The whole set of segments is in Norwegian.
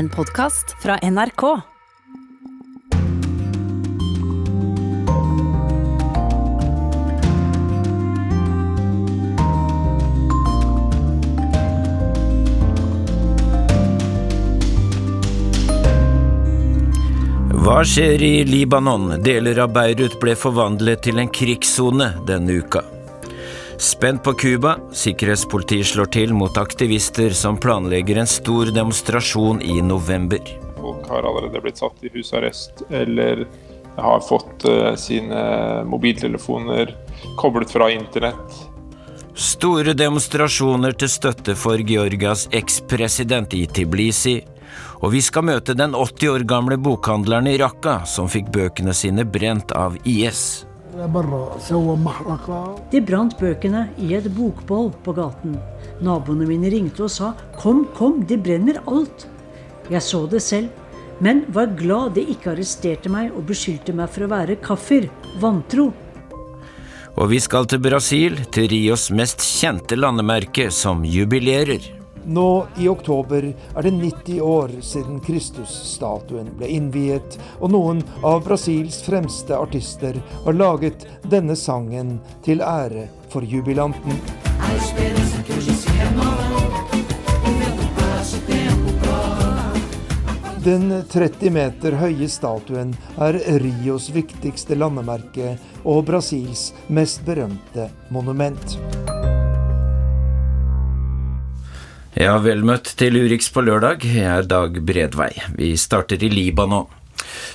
En podkast fra NRK. Hva skjer i Libanon? Deler av Beirut ble forvandlet til en krigssone denne uka. Spent på Cuba, sikkerhetspolitiet slår til mot aktivister som planlegger en stor demonstrasjon i november. Folk har allerede blitt satt i husarrest eller har fått eh, sine mobiltelefoner koblet fra internett. Store demonstrasjoner til støtte for Georgias ekspresident i Tiblisi. Og vi skal møte den 80 år gamle bokhandleren i Raqqa som fikk bøkene sine brent av IS. De brant bøkene i et bokboll på gaten. Naboene mine ringte og sa 'kom, kom, de brenner alt'. Jeg så det selv, men var glad de ikke arresterte meg og beskyldte meg for å være kaffer, vantro. Og vi skal til Brasil, til Rios mest kjente landemerke, som jubilerer. Nå i oktober er det 90 år siden Kristus-statuen ble innviet, og noen av Brasils fremste artister har laget denne sangen til ære for jubilanten. Den 30 meter høye statuen er Rios viktigste landemerke og Brasils mest berømte monument. Ja, vel møtt til Urix på lørdag. Jeg er Dag Bredvei. Vi starter i Libanon.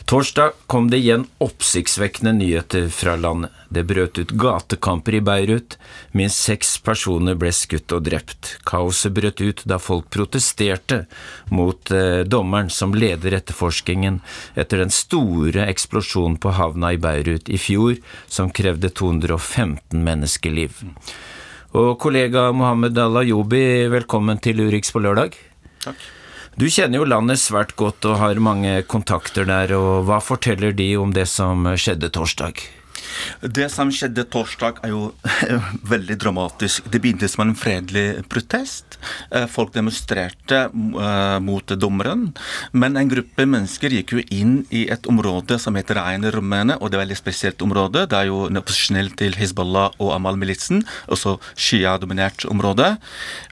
Torsdag kom det igjen oppsiktsvekkende nyheter fra landet. Det brøt ut gatekamper i Beirut. Minst seks personer ble skutt og drept. Kaoset brøt ut da folk protesterte mot eh, dommeren som leder etterforskningen etter den store eksplosjonen på havna i Beirut i fjor, som krevde 215 menneskeliv. Og kollega Mohammed Al-Ayubi, velkommen til Urix på lørdag. Takk. Du kjenner jo landet svært godt og har mange kontakter der, og hva forteller de om det som skjedde torsdag? Det som skjedde torsdag, er jo veldig dramatisk. Det begynte som en fredelig protest. Eh, folk demonstrerte uh, mot dommeren. Men en gruppe mennesker gikk jo inn i et område som heter Reine Romene, og det er et veldig spesielt område. Det er jo opposisjonell til Hizbollah og Amal-militsen, også Shia-dominert område,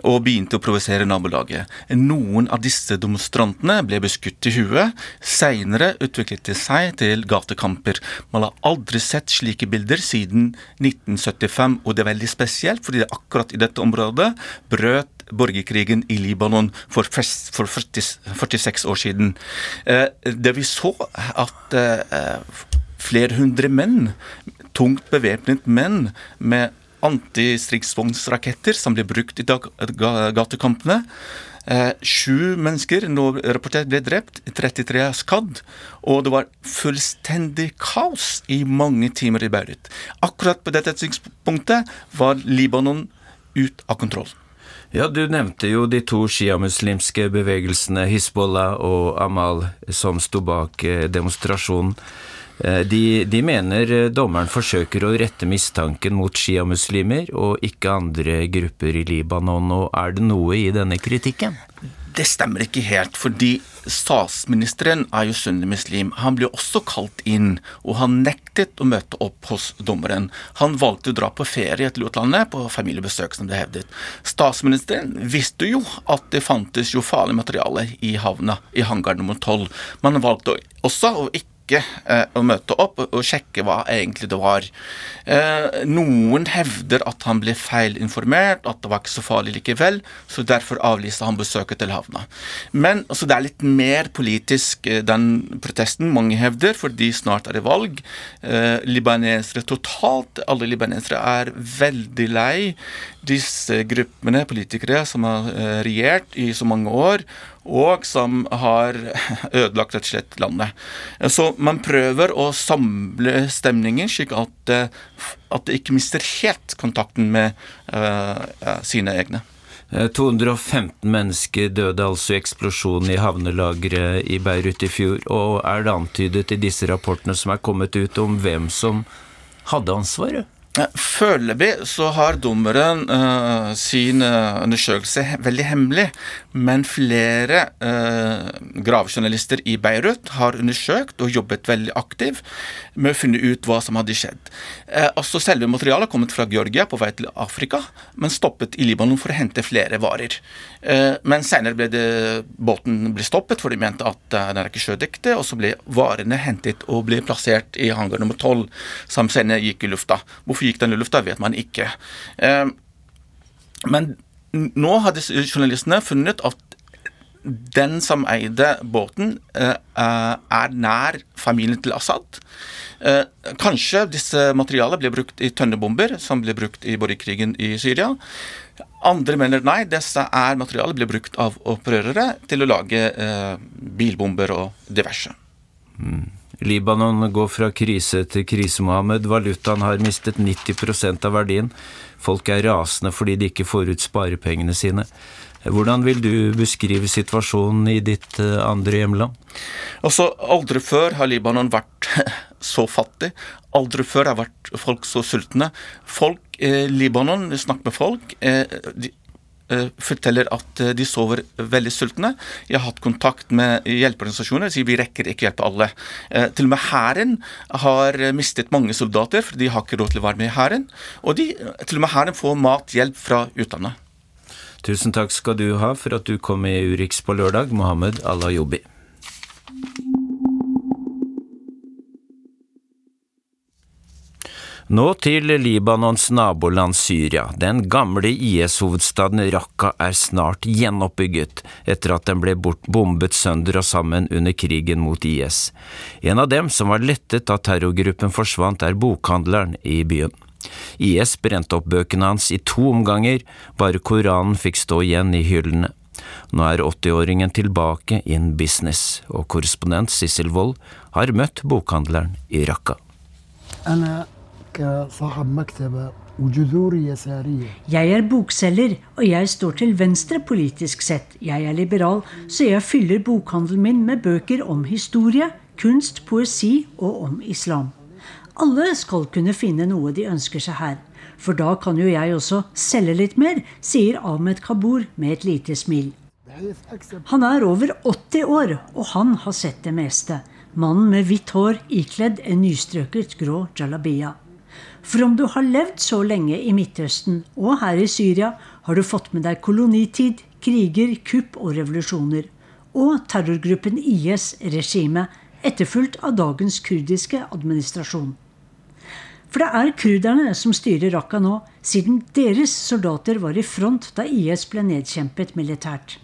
og begynte å provosere nabolaget. Noen av disse demonstrantene ble beskutt i huet. Seinere utviklet de seg til gatekamper. Man har aldri sett slike bilder siden 1975, og det er veldig spesielt, fordi det akkurat i dette området brøt borgerkrigen i Libanon for, for 40, 46 år siden. Eh, det vi så, at eh, flere hundre menn, tungt bevæpnet menn med antistridsvognsraketter som ble brukt i gatekampene, Eh, sju mennesker nå rapportert ble drept, 33 er skadd, og det var fullstendig kaos i mange timer i Beirut. Akkurat på dette tidspunktet var Libanon ut av kontroll. Ja, Du nevnte jo de to sjiamuslimske bevegelsene Hizbollah og Amal som sto bak eh, demonstrasjonen. Eh, de, de, mener eh, dommeren forsøker å rette mistanken mot sjiamuslimer og ikke andre grupper i Libanon, og er det noe i denne kritikken? Det stemmer ikke helt, fordi statsministeren er jo sunnimuslim. Han ble også kalt inn, og han nektet å møte opp hos dommeren. Han valgte å dra på ferie til utlandet, på familiebesøk, som det hevdet. Statsministeren visste jo at det fantes jo farlig materiale i havna, i hangar nummer tolv. Man valgte også å ikke eh, å møte opp og, sjekke hva egentlig det var. Eh, noen hevder at han ble feilinformert, at det var ikke så farlig likevel, så derfor avlyste han besøket til havna. Men altså, det er litt mer politisk, eh, den protesten, mange hevder, fordi snart er det valg. Eh, libanesere totalt, alle libanesere er veldig lei disse gruppene politikere som har eh, regjert i så mange år, og som har ødelagt rett og slett landet. Så man prøver å samle stemningen slik at, eh, at det ikke mister helt kontakten med uh, sine egne. 215 mennesker døde altså i eksplosjonen i havnelageret i Beirut i fjor. Og er det antydet i disse rapportene som er kommet ut om hvem som hadde ansvaret? Foreløpig så har dommeren uh, sin uh, undersøkelse veldig hemmelig, men flere uh, gravejournalister i Beirut har undersøkt og jobbet veldig aktivt med å finne ut hva som hadde skjedd. Uh, også Selve materialet har kommet fra Georgia på vei til Afrika, men stoppet i Libanon for å hente flere varer. men senere ble det, båten ble stoppet, for de mente at den er ikke sjødekte, og så ble varene hentet og ble plassert i hangar nummer tolv, som senere gikk i lufta. Hvorfor Hvorfor gikk den i lufta, vet man ikke. Eh, men nå har disse journalistene funnet at den som eide båten, eh, er nær familien til Assad. Eh, kanskje disse materialene ble brukt i tønnebomber, som ble brukt i borgerkrigen i Syria. Andre mener nei, disse er materialer ble brukt av opprørere til å lage bilbomber og diverse. Mm. Libanon går fra krise til krise, Mohammed. Valutaen har mistet 90% av verdien. Folk er rasende fordi de ikke får ut sparepengene sine. Hvordan vil du beskrive situasjonen i ditt eh, andre hjemland? Altså, Aldri før har Libanon vært så fattig. Aldri før har vært folk så sultne. Folk eh, Libanon, snakker med folk, eh, de, forteller at eh, de sover veldig sultne. Jeg har hatt kontakt med hjelpeorganisasjoner De sier vi rekker ikke hjelpe alle. Eh, til og med hæren har mistet mange soldater, for de har ikke råd til å være med i hæren. Og de, til og med hæren får mathjelp fra utlandet. Tusen takk skal du ha for at du kom i Urix på lørdag, Mohammed Alayobi. Nå til Libanons naboland Syria. Den gamle IS-hovedstaden Raqqa er snart gjenoppbygget, etter at den ble bombet sønder og sammen under krigen mot IS. En av dem som var lettet da terrorgruppen forsvant, er bokhandleren i byen. IS brente opp bøkene hans i to omganger, bare Koranen fikk stå igjen i hyllene. Nå er 80-åringen tilbake in business, og korrespondent Sissel Wold har møtt bokhandleren i Raqqa. Jeg er bokselger, og jeg står til venstre politisk sett. Jeg er liberal, så jeg fyller bokhandelen min med bøker om historie, kunst, poesi og om islam. Alle skal kunne finne noe de ønsker seg her. For da kan jo jeg også selge litt mer, sier Ahmed Kabur med et lite smil. Han er over 80 år, og han har sett det meste. Mannen med hvitt hår ikledd en nystrøket grå jalabia. For om du har levd så lenge i Midtøsten og her i Syria, har du fått med deg kolonitid, kriger, kupp og revolusjoner. Og terrorgruppen IS-regimet, etterfulgt av dagens kurdiske administrasjon. For det er kurderne som styrer Raqqa nå, siden deres soldater var i front da IS ble nedkjempet militært.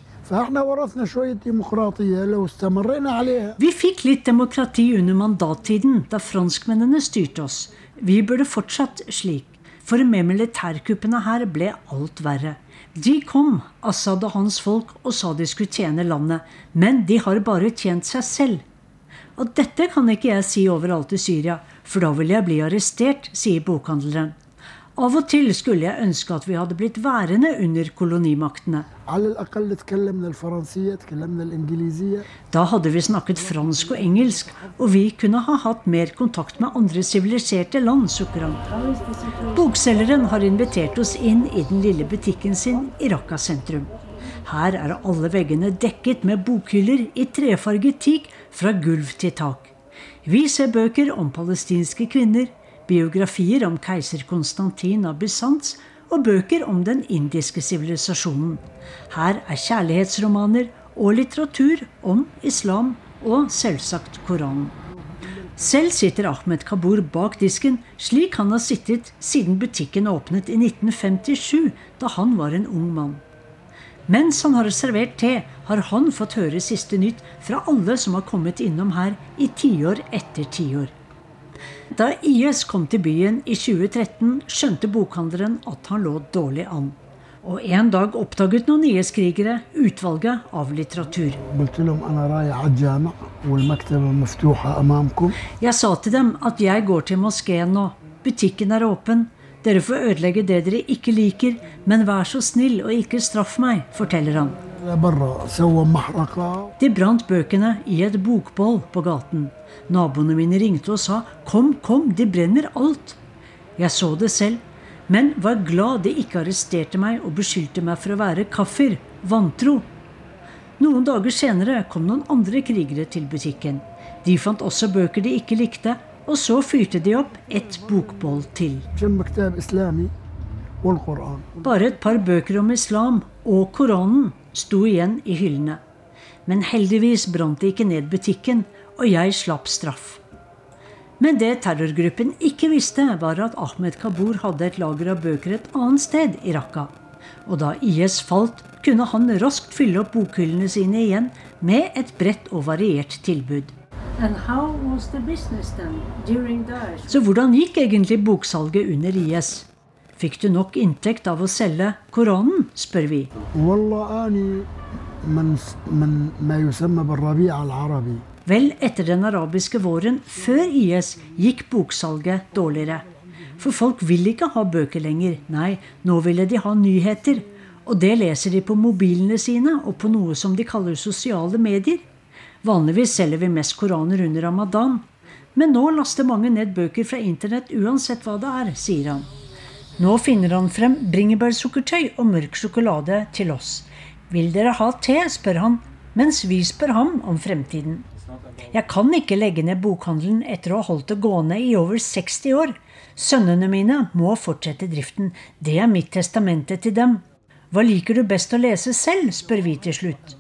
Vi fikk litt demokrati under mandattiden, da franskmennene styrte oss. Vi burde fortsatt slik, for med militærkuppene her ble alt verre. De kom, Assad og hans folk, og sa de skulle tjene landet, men de har bare tjent seg selv. Og dette kan ikke jeg si overalt i Syria, for da vil jeg bli arrestert, sier bokhandleren. Av og til skulle jeg ønske at vi hadde blitt værende under kolonimaktene. Da hadde vi snakket fransk og engelsk, og vi kunne ha hatt mer kontakt med andre siviliserte land, sukker han. Bokselgeren har invitert oss inn i den lille butikken sin i Raqqa sentrum. Her er alle veggene dekket med bokhyller i trefarget teak fra gulv til tak. Vi ser bøker om palestinske kvinner, biografier om keiser Konstantin av Bysants og bøker om den indiske sivilisasjonen. Her er kjærlighetsromaner og litteratur om islam og selvsagt Koranen. Selv sitter Ahmed Kabur bak disken, slik han har sittet siden butikken åpnet i 1957, da han var en ung mann. Mens han har servert te, har han fått høre siste nytt fra alle som har kommet innom her i tiår etter tiår. Da IS kom til byen i 2013, skjønte bokhandleren at han lå dårlig an. Og en dag oppdaget noen IS-krigere utvalget av litteratur. Jeg sa til dem at jeg går til moskeen nå. Butikken er åpen. Dere får ødelegge det dere ikke liker, men vær så snill og ikke straff meg, forteller han. De brant bøkene i et bokboll på gaten. Naboene mine ringte og sa 'kom, kom, de brenner alt'. Jeg så det selv, men var glad de ikke arresterte meg og beskyldte meg for å være kaffer, vantro. Noen dager senere kom noen andre krigere til butikken. De fant også bøker de ikke likte, og så fyrte de opp et bokboll til. Bare et par bøker om islam og Koranen sto igjen i hyllene. Men heldigvis brant de ikke ned butikken, og jeg slapp straff. Men det terrorgruppen ikke visste, var at Ahmed Kabur hadde et lager av bøker et annet sted i Raqqa. Og da IS falt, kunne han raskt fylle opp bokhyllene sine igjen med et bredt og variert tilbud. Så hvordan gikk egentlig boksalget under IS? Fikk du nok inntekt av å selge Koranen, spør vi. Vel etter den arabiske våren, før IS, gikk boksalget dårligere. For folk vil ikke ha bøker lenger. Nei, nå ville de ha nyheter. Og det leser de på mobilene sine og på noe som de kaller sosiale medier. Vanligvis selger vi mest koraner under ramadan. Men nå laster mange ned bøker fra internett uansett hva det er, sier han. Nå finner han frem bringebærsukkertøy og mørk sjokolade til oss. Vil dere ha te, spør han, mens vi spør ham om fremtiden. Jeg kan ikke legge ned bokhandelen etter å ha holdt det gående i over 60 år. Sønnene mine må fortsette driften. Det er mitt testamente til dem. Hva liker du best å lese selv, spør vi til slutt.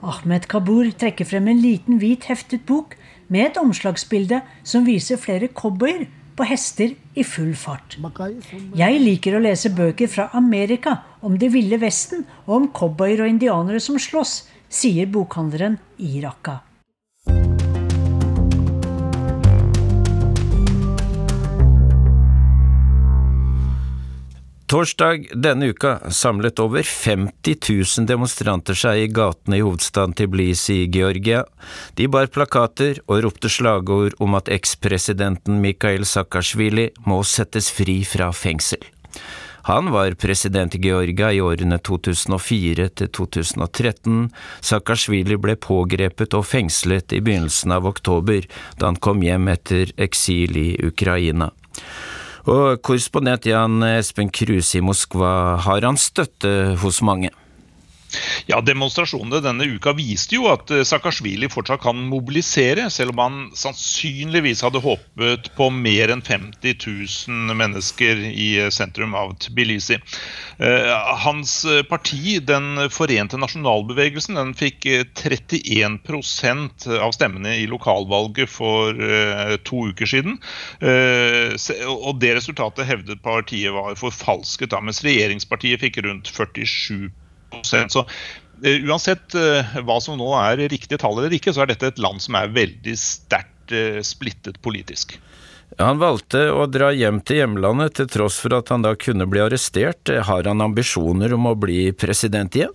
Ahmed Kabur trekker frem en liten hvit heftet bok med et omslagsbilde som viser flere cowboyer på hester i full fart. Jeg liker å lese bøker fra Amerika om det ville Vesten og om cowboyer og indianere som slåss, sier bokhandleren i Raqqa. Torsdag denne uka samlet over 50 000 demonstranter seg i gatene i hovedstaden Tiblisi i Georgia. De bar plakater og ropte slagord om at ekspresidenten Mikhail Saakashvili må settes fri fra fengsel. Han var president i Georgia i årene 2004 til 2013. Saakashvili ble pågrepet og fengslet i begynnelsen av oktober, da han kom hjem etter eksil i Ukraina. Og korrespondent Jan Espen Kruse i Moskva, har han støtte hos mange? Ja, Demonstrasjonene denne uka viste jo at eh, Saakashvili fortsatt kan mobilisere, selv om han sannsynligvis hadde håpet på mer enn 50 000 mennesker i eh, sentrum av Tbilisi. Eh, hans parti, Den forente nasjonalbevegelsen, den fikk 31% av stemmene i lokalvalget for to uker siden. Og det resultatet hevdet partiet var forfalsket, mens regjeringspartiet fikk rundt 47 så uh, uansett uh, hva som nå er riktige tall eller ikke, så er dette et land som er veldig sterkt uh, splittet politisk. Han valgte å dra hjem til hjemlandet til tross for at han da kunne bli arrestert. Har han ambisjoner om å bli president igjen?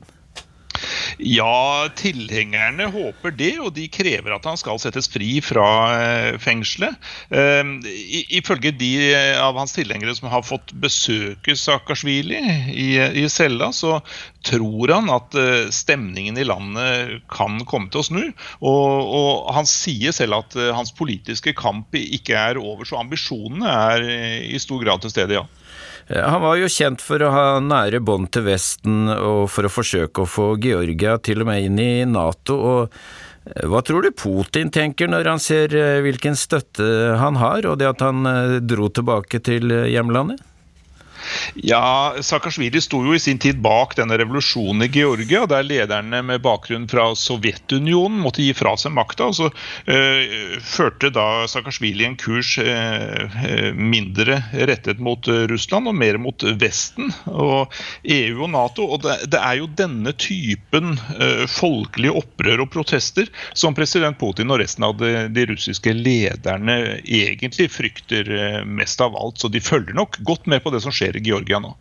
Ja, tilhengerne håper det, og de krever at han skal settes fri fra eh, fengselet. I, ifølge de av hans tilhengere som har fått besøke Saakashvili i, i cella, så tror han at eh, stemningen i landet kan komme til å snu. Og, og han sier selv at eh, hans politiske kamp ikke er over, så ambisjonene er i stor grad til stede, ja. Eh, han var jo kjent for å ha nære bånd til Vesten og for å forsøke å få Georgia til og med inn i Nato. og eh, hva tror du Putin tenker når han ser eh, hvilken støtte han har, og det at han dro tilbake til hjemlandet? Ja, Saakashvili sto jo i sin tid bak denne revolusjonen i Georgia, der lederne med bakgrunn fra Sovjetunionen måtte gi fra seg makta. Så uh, førte da Saakashvili en kurs uh, mindre rettet mot Russland og mer mot Vesten og EU og Nato. og Det, det er jo denne typen uh, folkelige opprør og protester som president Putin og resten av de, de russiske lederne egentlig frykter mest av alt. Så de følger nok godt med på det som skjer Georgia nå.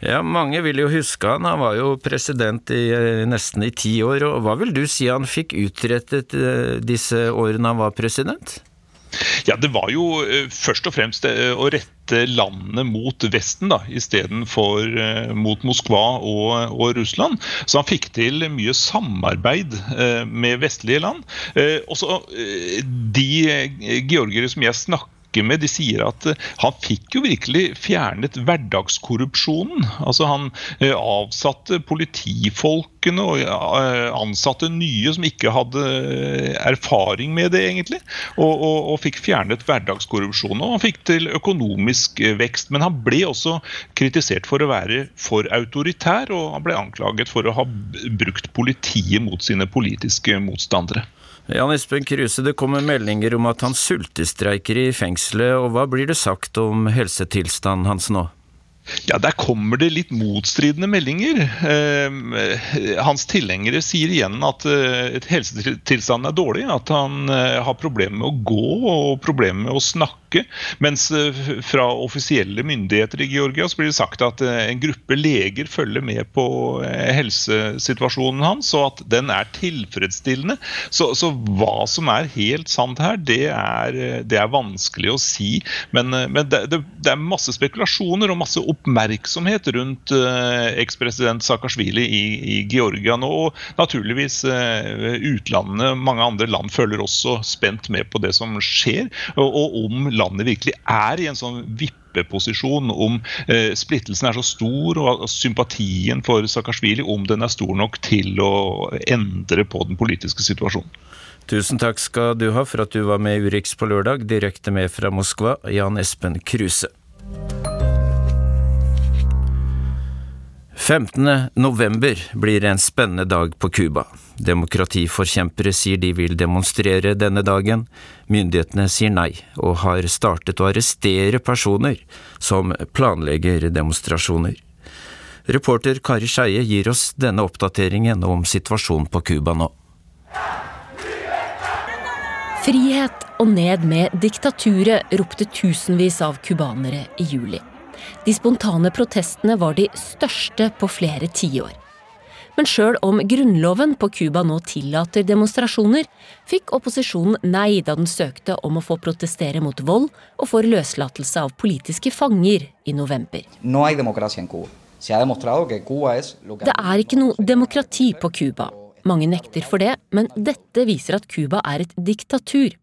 Ja, Mange vil jo huske han. Han var jo president i eh, nesten i ti år. og Hva vil du si han fikk utrettet eh, disse årene han var president? Ja, Det var jo eh, først og fremst å rette landet mot Vesten da, istedenfor mot Moskva og, og, Russland. Så han fikk til mye samarbeid med vestlige land. Også de georgere som jeg snakker snakker med, de sier at uh, han fikk jo virkelig fjernet hverdagskorrupsjonen. Altså Han uh, avsatte politifolkene og ansatte nye som ikke hadde erfaring med det, egentlig. Og, og, og fikk fjernet hverdagskorrupsjonen. Og han fikk til økonomisk vekst. Men han ble også kritisert for å være for autoritær, og han ble anklaget for å ha brukt politiet mot sine politiske motstandere. Jan Espen Kruse, det kommer meldinger om at han sultestreiker i fengselet, og hva blir det sagt om helsetilstanden hans nå? Ja, Der kommer det litt motstridende meldinger. Eh, hans tilhengere sier igjen at eh, helsetilstanden er dårlig. At han eh, har problemer med å gå og problemer med å snakke. Mens eh, fra offisielle myndigheter i Georgia så blir det sagt at en gruppe leger følger med på helsesituasjonen hans, og at den er tilfredsstillende. Så, så hva som er helt sant her, det er, det er vanskelig å si. Men, men det, det, det, er masse spekulasjoner og masse oppmerksomhet rundt uh, ekspresident Saakashvili i, i, Georgia nå. Og naturligvis uh, utlandet, mange andre land, følger også spent med på det som skjer. Og, og om landet virkelig er i en sånn vippeposisjon, om eh, splittelsen er så stor og sympatien for Saakashvili om den er stor nok til å endre på den politiske situasjonen. Tusen takk skal du ha for at du var med i Urix på lørdag, direkte med fra Moskva, Jan Espen Kruse. 15. november blir en spennende dag på Cuba. Demokratiforkjempere sier de vil demonstrere denne dagen. Myndighetene sier nei, og har startet å arrestere personer som planlegger demonstrasjoner. Reporter Kari Skeie gir oss denne oppdateringen om situasjonen på Cuba nå. Frihet og ned med diktaturet, ropte tusenvis av cubanere i juli. De spontane protestene var de største på flere tiår. Men sjøl om grunnloven på Cuba nå tillater demonstrasjoner, fikk opposisjonen nei da den søkte om å få protestere mot vold og for løslatelse av politiske fanger i november. Det er ikke noe demokrati på Cuba. Mange nekter for det, men dette viser at Cuba er et diktatur.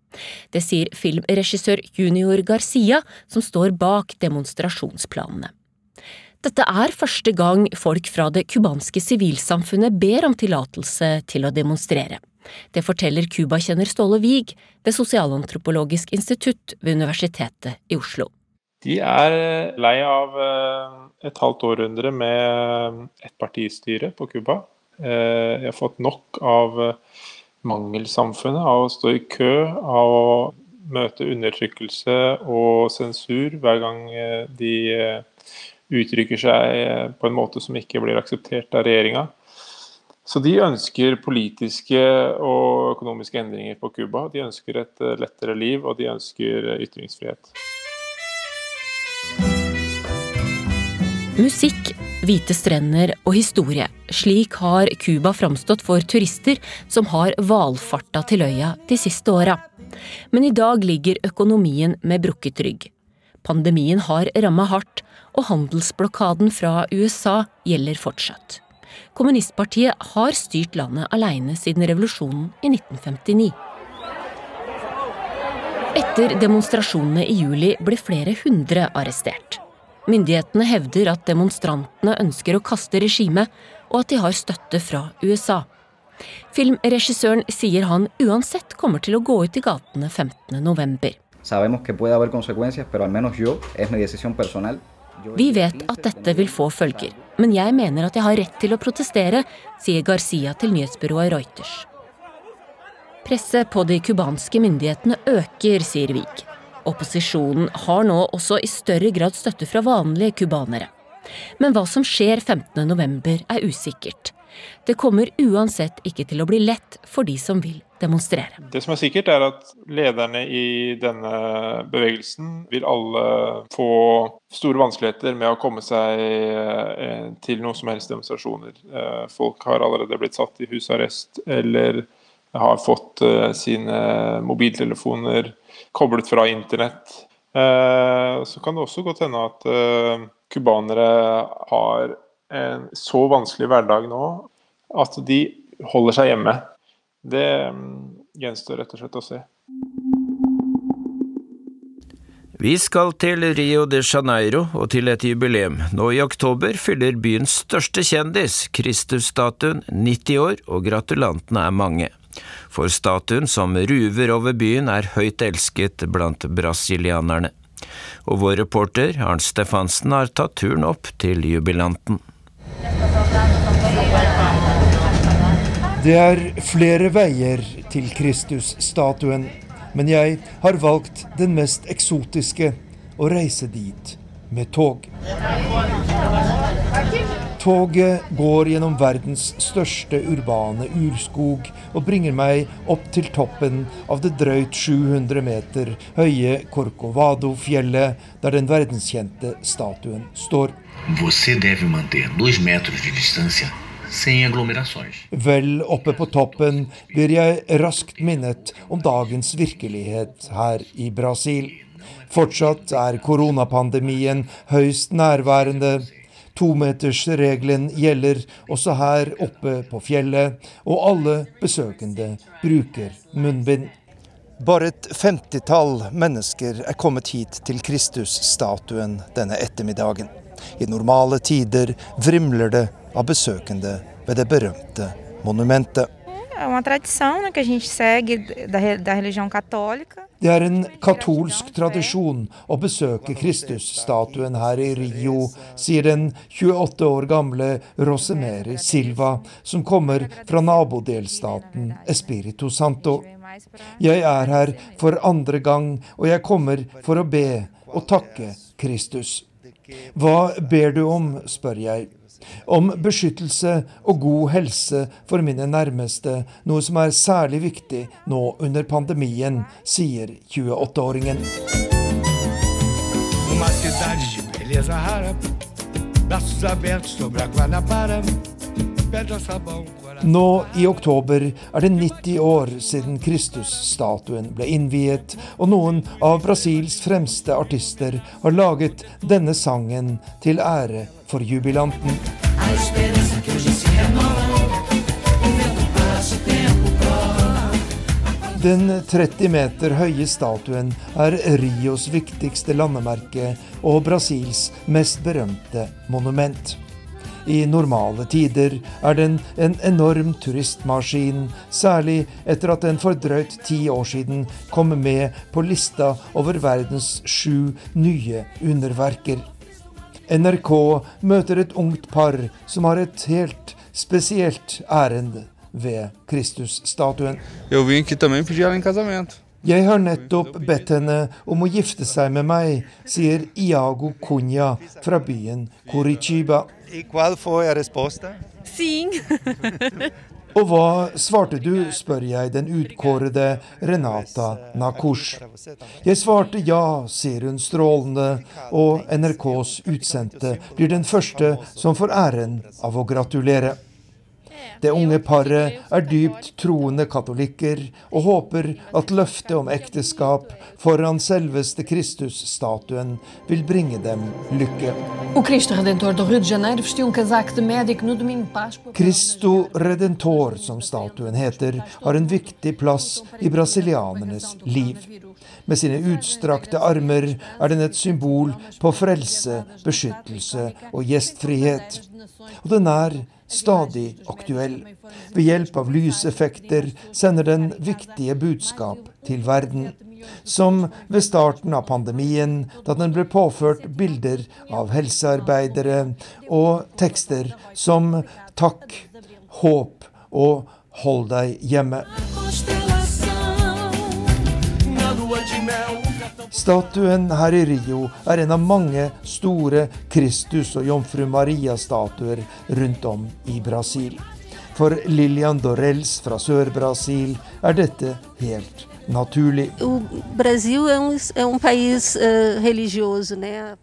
Det sier filmregissør Junior Garcia, som står bak demonstrasjonsplanene. Dette er første gang folk fra det cubanske sivilsamfunnet ber om tillatelse til å demonstrere. Det forteller Cuba-kjenner Ståle Wiig ved Sosialantropologisk institutt ved Universitetet i Oslo. De er lei av eh, et halvt århundre med ettpartistyre på Cuba. Eh, jeg har fått nok av mangelsamfunnet, av å stå i kø, av å møte undertrykkelse og sensur hver gang eh, de eh, uttrykker seg eh, på en måte som ikke blir akseptert av regjeringa. Så de ønsker politiske og økonomiske endringer på Cuba. De ønsker et lettere liv, og de ønsker ytringsfrihet. Musikk hvite strender og historie. Slik har Cuba framstått for turister som har valfarta til øya de siste åra. Men i dag ligger økonomien med brukket rygg. Pandemien har ramma hardt, og handelsblokaden fra USA gjelder fortsatt. Kommunistpartiet har styrt landet aleine siden revolusjonen i 1959. Etter demonstrasjonene i juli ble flere hundre arrestert. Myndighetene hevder at demonstrantene ønsker å kaste regimet, og at de har støtte fra USA. Filmregissøren sier han uansett kommer til å gå ut i gatene 15.11. Vi vet at dette vil få følger, men jeg mener at jeg har rett til å protestere, sier Garcia til nyhetsbyrået Reuters. Presset på de cubanske myndighetene øker, sier Wiig. Opposisjonen har nå også i større grad støtte fra vanlige cubanere. Men hva som skjer 15.11 er usikkert. Det kommer uansett ikke til å bli lett for de som vil demonstrere. Det som er sikkert, er at lederne i denne bevegelsen vil alle få store vanskeligheter med å komme seg eh, til noen som helst demonstrasjoner. Eh, folk har allerede blitt satt i husarrest eller har fått eh, sine mobiltelefoner koblet fra internett. Eh, så kan det også godt hende at cubanere eh, har en så vanskelig hverdag nå at de holder seg hjemme. Det mm, gjenstår rett og slett å se. Vi skal til Rio de Janeiro og til et jubileum. Nå i oktober fyller byens største kjendis, Kristusstatuen, 90 år, og gratulantene er mange. For statuen som ruver over byen, er høyt elsket blant brasilianerne. Og vår reporter Arnt Stefansen har tatt turen opp til jubilanten. Det er flere veier til Kristusstatuen men jeg har valgt den mest eksotiske å reise dit med tog. Toget går gjennom verdens største urbane urskog og bringer meg opp til toppen av det drøyt 700 meter høye Corcovado-fjellet, der den verdenskjente statuen står. Vel oppe på toppen blir jeg raskt minnet om dagens virkelighet her i Brasil. Fortsatt er koronapandemien høyst nærværende. Tometersregelen gjelder også her oppe på fjellet, og alle besøkende bruker munnbind. Bare et femtitall mennesker er kommet hit til Kristusstatuen denne ettermiddagen. I normale tider vrimler det av besøkende ved det berømte monumentet. Det er en katolsk tradisjon å besøke Kristusstatuen her i Rio, sier den 28 år gamle Rosemary Silva, som kommer fra nabodelstaten Espirito Santo. Jeg er her for andre gang, og jeg kommer for å be og takke Kristus. Hva ber du om, spør jeg om beskyttelse og god helse for mine nærmeste, noe som er særlig viktig nå under pandemien, sier 28-åringen. Nå i oktober er det 90 år siden Kristusstatuen ble innviet, og noen av Brasils fremste artister har laget denne sangen til ære for jubilanten. Den 30 meter høye statuen er Rios viktigste landemerke og Brasils mest berømte monument. I normale tider er den en enorm turistmaskin, særlig etter at den for drøyt ti år siden kom med på lista over verdens sju nye underverker. NRK møter et ungt par som har et helt spesielt ærend ved Kristusstatuen. Jeg har nettopp bedt henne om å gifte seg med meg, sier Iago Cunha fra byen Curitiba. Sim. Og hva svarte du, spør jeg den utkårede Renata Nakush. Jeg svarte ja, sier hun strålende, og NRKs utsendte blir den første som får æren av å gratulere. Det unge paret er dypt troende katolikker og håper at løftet om ekteskap foran selveste Kristusstatuen vil bringe dem lykke. Cristo Redentor, som statuen heter, har en viktig plass i brasilianernes liv. Med sine utstrakte armer er den et symbol på frelse, beskyttelse og gjestfrihet. Og den er stadig aktuell. Ved hjelp av lyseffekter sender den viktige budskap til verden. Som ved starten av pandemien, da den ble påført bilder av helsearbeidere og tekster som 'takk', 'håp' og 'hold deg hjemme'. Statuen her i Rio er en av mange store Kristus- og Jomfru Maria-statuer rundt om i Brasil. For Lilian Dorels fra Sør-Brasil er dette helt naturlig.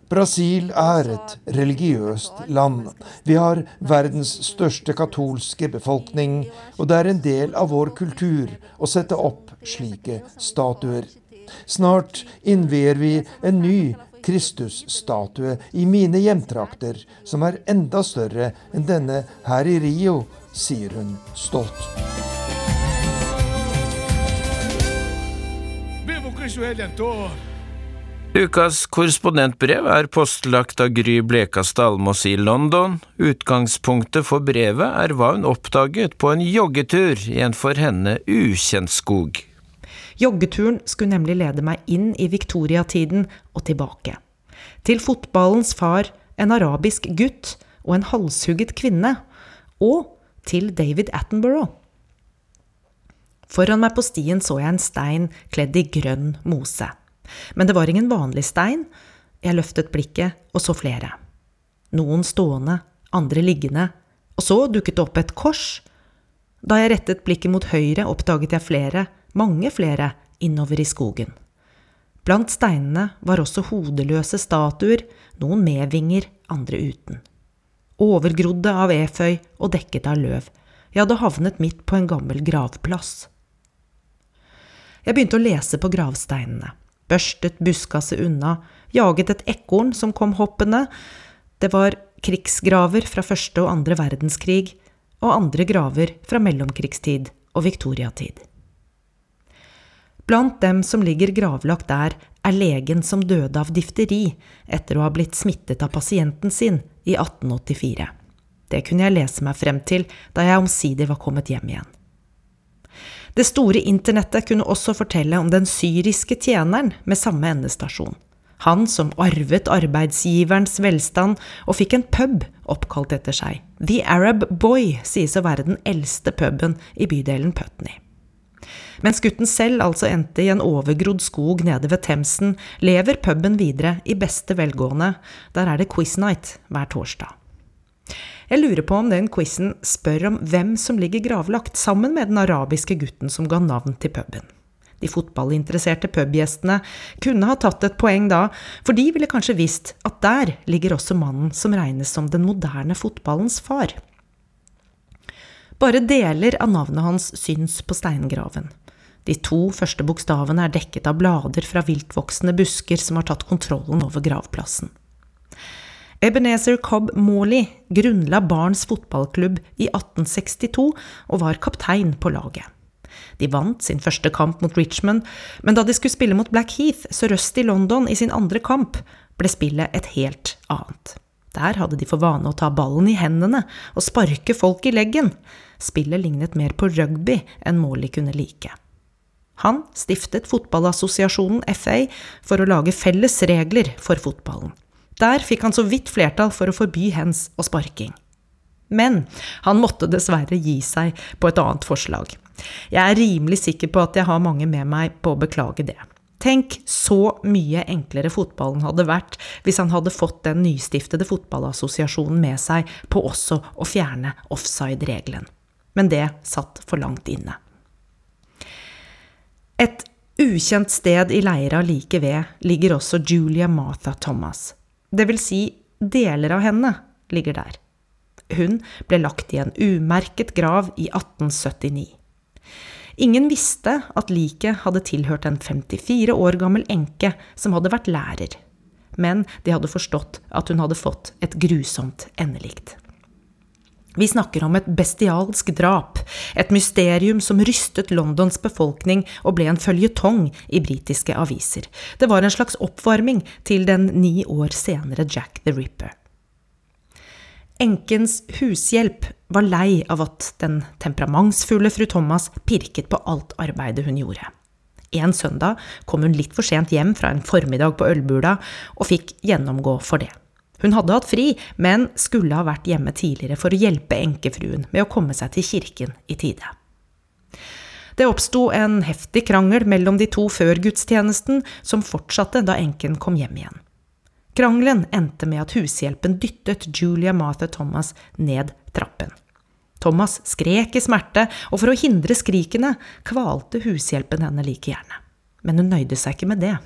Brasil er et religiøst land. Vi har verdens største katolske befolkning, og det er en del av vår kultur å sette opp slike statuer. Snart innvier vi en ny Kristusstatue i mine hjemtrakter, som er enda større enn denne her i Rio, sier hun stolt. Ukas korrespondentbrev er postlagt av Gry Blekastad Almås i London. Utgangspunktet for brevet er hva hun oppdaget på en joggetur i en for henne ukjent skog. Joggeturen skulle nemlig lede meg inn i viktoriatiden og tilbake. Til fotballens far, en arabisk gutt og en halshugget kvinne. Og til David Attenborough. Foran meg på stien så jeg en stein kledd i grønn mose. Men det var ingen vanlig stein. Jeg løftet blikket og så flere. Noen stående, andre liggende, og så dukket det opp et kors. Da jeg rettet blikket mot høyre, oppdaget jeg flere, mange flere, innover i skogen. Blant steinene var også hodeløse statuer, noen med vinger, andre uten. Overgrodde av eføy og dekket av løv. Jeg hadde havnet midt på en gammel gravplass. Jeg begynte å lese på gravsteinene børstet buskaset unna, jaget et ekorn som kom hoppende. Det var krigsgraver fra første og andre verdenskrig, og andre graver fra mellomkrigstid og viktoriatid. Blant dem som ligger gravlagt der, er legen som døde av difteri etter å ha blitt smittet av pasienten sin i 1884. Det kunne jeg lese meg frem til da jeg omsider var kommet hjem igjen. Det store internettet kunne også fortelle om den syriske tjeneren med samme endestasjon. Han som arvet arbeidsgiverens velstand og fikk en pub oppkalt etter seg. The Arab Boy sies å være den eldste puben i bydelen Putney. Mens gutten selv altså endte i en overgrodd skog nede ved Themsen, lever puben videre i beste velgående. Der er det quiz night hver torsdag. Jeg lurer på om den quizen spør om hvem som ligger gravlagt sammen med den arabiske gutten som ga navn til puben. De fotballinteresserte pubgjestene kunne ha tatt et poeng da, for de ville kanskje visst at der ligger også mannen som regnes som den moderne fotballens far. Bare deler av navnet hans syns på steingraven. De to første bokstavene er dekket av blader fra viltvoksende busker som har tatt kontrollen over gravplassen. Ebenezer Cobb Morley grunnla Barns fotballklubb i 1862 og var kaptein på laget. De vant sin første kamp mot Richmond, men da de skulle spille mot Blackheath sørøst i London i sin andre kamp, ble spillet et helt annet. Der hadde de for vane å ta ballen i hendene og sparke folk i leggen. Spillet lignet mer på rugby enn Morley kunne like. Han stiftet fotballassosiasjonen FA for å lage felles regler for fotballen. Der fikk han så vidt flertall for å forby hens og sparking. Men han måtte dessverre gi seg på et annet forslag. Jeg er rimelig sikker på at jeg har mange med meg på å beklage det. Tenk så mye enklere fotballen hadde vært hvis han hadde fått den nystiftede fotballassosiasjonen med seg på også å fjerne offside-regelen. Men det satt for langt inne. Et ukjent sted i leira like ved ligger også Julia Martha Thomas, det vil si, deler av henne ligger der. Hun ble lagt i en umerket grav i 1879. Ingen visste at liket hadde tilhørt en 54 år gammel enke som hadde vært lærer, men de hadde forstått at hun hadde fått et grusomt endelikt. Vi snakker om et bestialsk drap, et mysterium som rystet Londons befolkning og ble en føljetong i britiske aviser. Det var en slags oppvarming til den ni år senere Jack the Ripper. Enkens hushjelp var lei av at den temperamentsfulle fru Thomas pirket på alt arbeidet hun gjorde. En søndag kom hun litt for sent hjem fra en formiddag på ølbula, og fikk gjennomgå for det. Hun hadde hatt fri, men skulle ha vært hjemme tidligere for å hjelpe enkefruen med å komme seg til kirken i tide. Det oppsto en heftig krangel mellom de to før gudstjenesten, som fortsatte da enken kom hjem igjen. Krangelen endte med at hushjelpen dyttet Julia Martha Thomas ned trappen. Thomas skrek i smerte, og for å hindre skrikene kvalte hushjelpen henne like gjerne. Men hun nøyde seg ikke med det.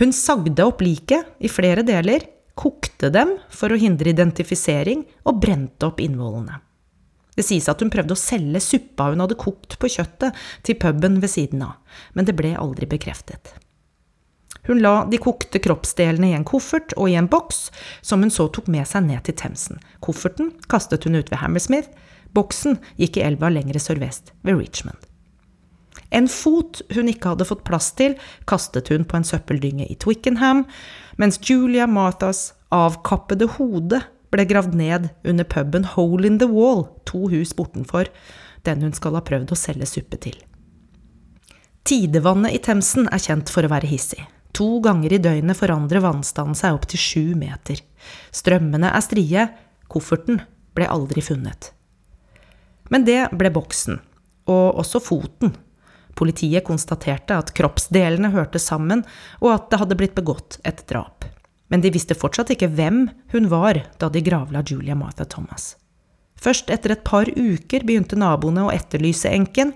Hun sagde opp liket i flere deler, kokte dem for å hindre identifisering, og brente opp innvollene. Det sies at hun prøvde å selge suppa hun hadde kokt på kjøttet, til puben ved siden av, men det ble aldri bekreftet. Hun la de kokte kroppsdelene i en koffert og i en boks, som hun så tok med seg ned til Themsen. Kofferten kastet hun ut ved Hammersmith, boksen gikk i elva lengre sørvest, ved Richmond. En fot hun ikke hadde fått plass til, kastet hun på en søppeldynge i Twickenham, mens Julia Marthas avkappede hode ble gravd ned under puben Hole in the Wall, to hus bortenfor, den hun skal ha prøvd å selge suppe til. Tidevannet i Themsen er kjent for å være hissig. To ganger i døgnet forandrer vannstanden seg opp til sju meter. Strømmene er strie, kofferten ble aldri funnet. Men det ble boksen, og også foten. Politiet konstaterte at kroppsdelene hørte sammen, og at det hadde blitt begått et drap. Men de visste fortsatt ikke hvem hun var da de gravla Julia Martha Thomas. Først etter et par uker begynte naboene å etterlyse enken.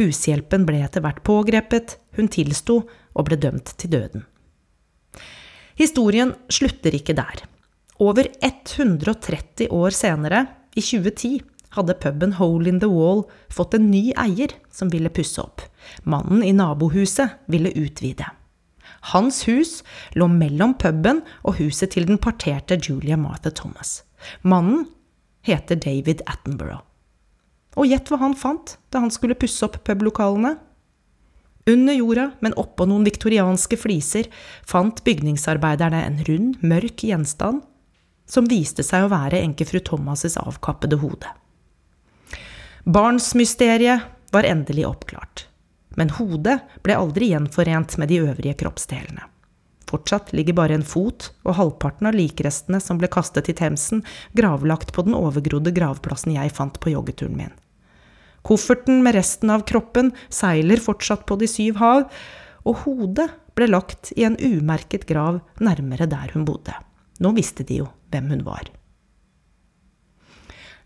Hushjelpen ble etter hvert pågrepet, hun tilsto og ble dømt til døden. Historien slutter ikke der. Over 130 år senere, i 2010, hadde puben Hole in the Wall fått en ny eier som ville pusse opp. Mannen i nabohuset ville utvide. Hans hus lå mellom puben og huset til den parterte Julia Martha Thomas. Mannen heter David Attenborough. Og gjett hva han fant da han skulle pusse opp publokalene? Under jorda, men oppå noen viktorianske fliser, fant bygningsarbeiderne en rund, mørk gjenstand som viste seg å være enkefru Thomas' avkappede hode. Barnsmysteriet var endelig oppklart, men hodet ble aldri gjenforent med de øvrige kroppsdelene. Fortsatt ligger bare en fot og halvparten av likrestene som ble kastet i Themsen, gravlagt på den overgrodde gravplassen jeg fant på joggeturen min. Kofferten med resten av kroppen seiler fortsatt på de syv hav, og hodet ble lagt i en umerket grav nærmere der hun bodde. Nå visste de jo hvem hun var.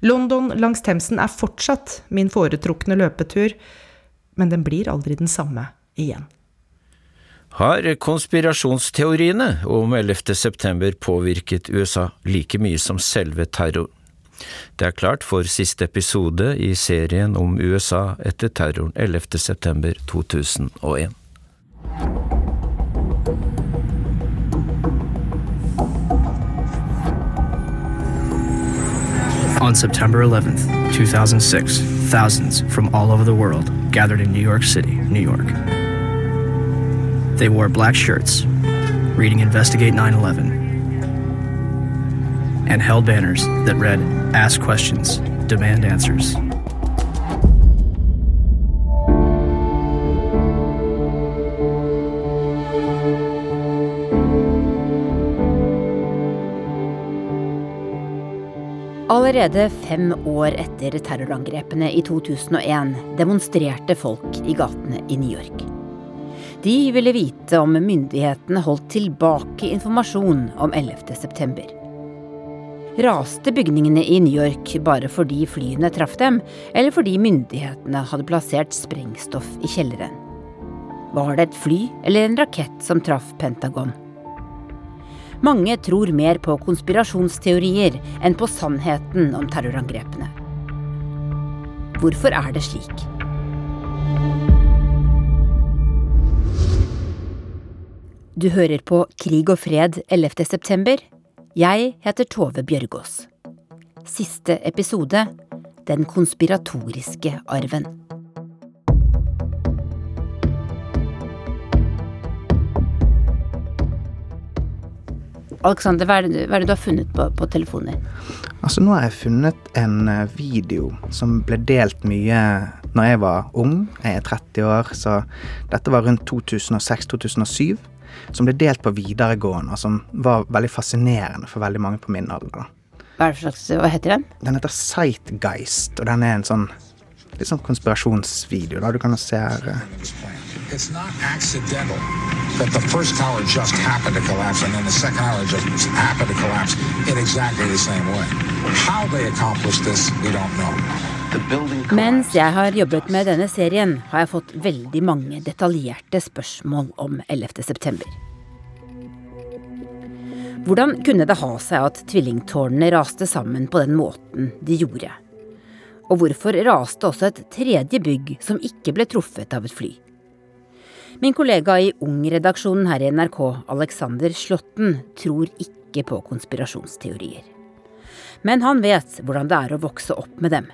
London langs Themsen er fortsatt min foretrukne løpetur, men den blir aldri den samme igjen. Har konspirasjonsteoriene om 11. september påvirket USA like mye som selve terroren? Det er klart for siste episode i serien om USA etter terroren 11. september 2001. On September 11th, 2006, thousands from all over the world gathered in New York City, New York. They wore black shirts, reading Investigate 9 11, and held banners that read Ask Questions, Demand Answers. Allerede fem år etter terrorangrepene i 2001 demonstrerte folk i gatene i New York. De ville vite om myndighetene holdt tilbake informasjon om 11. Raste bygningene i New York bare fordi flyene traff dem, eller fordi myndighetene hadde plassert sprengstoff i kjelleren? Var det et fly eller en rakett som traff Pentagon? Mange tror mer på konspirasjonsteorier enn på sannheten om terrorangrepene. Hvorfor er det slik? Du hører på Krig og fred 11. Jeg heter Tove Bjørgaas. Siste episode Den konspiratoriske arven. Alexander, hva er, det, hva er det du har funnet på, på telefonen din? Altså, nå har jeg funnet en eh, video som ble delt mye når jeg var ung. Jeg er 30 år, så dette var rundt 2006-2007. Som ble delt på videregående, og som var veldig fascinerende for veldig mange på min alder. Hva, er det for slags, hva heter den? Den heter Sightgeist, og den er en sånn litt sånn konspirasjonsvideo. da Du kan se her eh. It's not accidental that the first tower just happened to collapse and then the second tower just happened to collapse in exactly the same way. How they accomplished this, we don't know. Mens jeg har jobbet med denne serien, har jeg fått veldig mange detaljerte spørsmål om 11. september. Hvordan kunne det ha seg at tvillingtårnene raste sammen på den måten de gjorde? Og hvorfor raste også et tredje bygg som ikke ble truffet av et fly? Min kollega i Ung-redaksjonen her i NRK, Alexander Slåtten, tror ikke på konspirasjonsteorier. Men han vet hvordan det er å vokse opp med dem.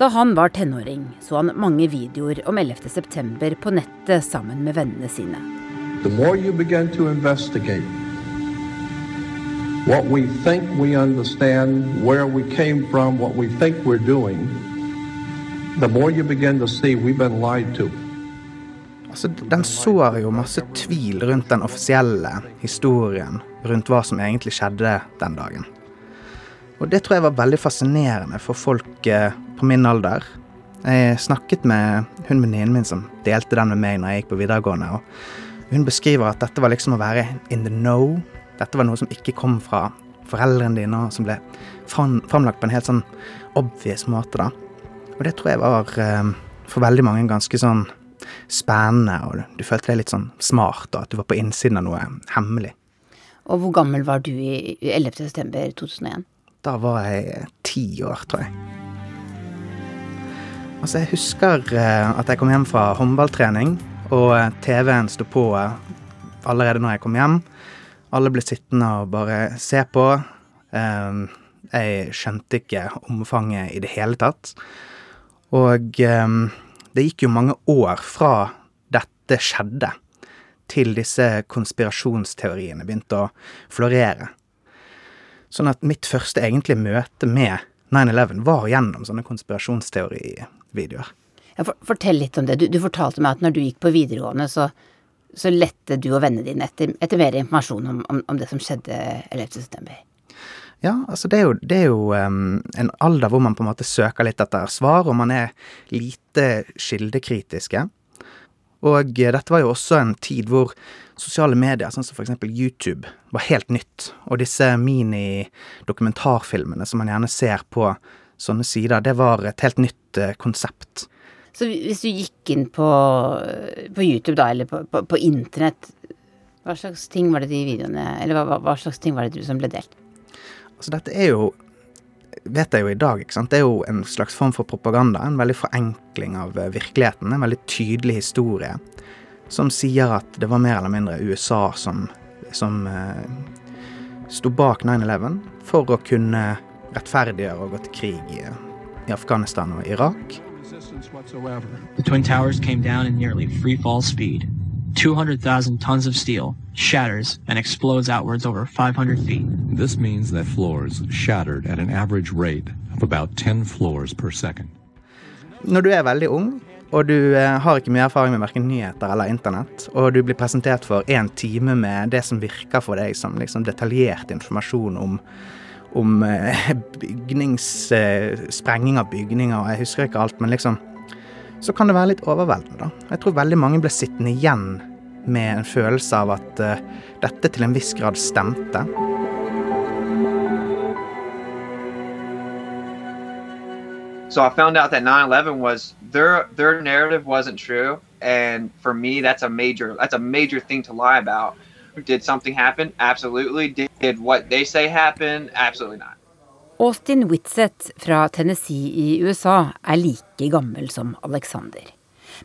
Da han var tenåring, så han mange videoer om 11.9 på nettet sammen med vennene sine. The more you begin to investigate what we think we understand, where we came from, what we think we're doing, the more you begin to see we've been lied to. Altså, den sår jo masse tvil rundt den offisielle historien rundt hva som egentlig skjedde den dagen. Og det tror jeg var veldig fascinerende for folk eh, på min alder. Jeg snakket med hun venninnen min som delte den med meg når jeg gikk på videregående. og Hun beskriver at dette var liksom å være in the know. Dette var noe som ikke kom fra foreldrene dine, og som ble framlagt på en helt sånn obvious måte. da. Og det tror jeg var eh, for veldig mange ganske sånn spennende, og du følte deg litt sånn smart, og at du var på innsiden av noe hemmelig. Og hvor gammel var du i 11.9.2001? Da var jeg ti år, tror jeg. Altså, jeg husker eh, at jeg kom hjem fra håndballtrening, og eh, TV-en sto på eh, allerede når jeg kom hjem. Alle ble sittende og bare se på. Jeg skjønte ikke omfanget i det hele tatt. Og det gikk jo mange år fra dette skjedde, til disse konspirasjonsteoriene begynte å florere. Sånn at mitt første egentlige møte med 9-11 var gjennom sånne konspirasjonsteorivideoer. Ja, for, fortell litt om det. Du, du, fortalte meg at når du gikk på videregående, så, så lette du og vennene dine etter, etter mer informasjon om, om, om, det som skjedde 11.9. Ja, altså det er jo, det er jo um, en alder hvor man på en måte søker litt etter svar, og man er lite kildekritiske. Og dette var jo også en tid hvor sosiale medier, sånn som eksempel YouTube, var helt nytt. Og disse mini-dokumentarfilmene som man gjerne ser på sånne sider, det var et helt nytt uh, konsept. Så hvis du gikk inn på, på YouTube, da, eller på, på, på, internett, hva slags ting var det de videoene Eller hva, hva slags ting var det du som ble delt? Altså, dette er jo vet jeg jo i dag, ikke sant. Det er jo en slags form for propaganda. En veldig forenkling av eh, virkeligheten. En veldig tydelig historie som sier at det var mer eller mindre USA som, som eh, sto bak 9-11 for å kunne rettferdiggjøre å gå til krig i, i Afghanistan og Irak. The Twin Towers came down in nearly free fall speed. 200,000 tons of steel shatters and explodes outwards over 500 feet. This means that floors shattered at an average rate of about 10 floors per second. Når du er veldig ung, og du eh, har ikke mye erfaring med verken nyheter eller internett, og du blir presentert for én time med det som virker for deg som liksom detaljert informasjon om, om eh, bygnings, eh, sprenging av bygninger, og jeg husker ikke alt, men liksom så kan det være litt overveldende, da. Jeg tror veldig mange ble sittende igjen med en følelse av at uh, dette til en viss grad stemte. So I found out that 9/11 was their their narrative wasn't true, and for me, that's a major that's a major thing to lie about. Did something happen? Absolutely. Did, did what they say happen? Absolutely not. Austin Whitsett fra Tennessee i USA er like gammel som Alexander.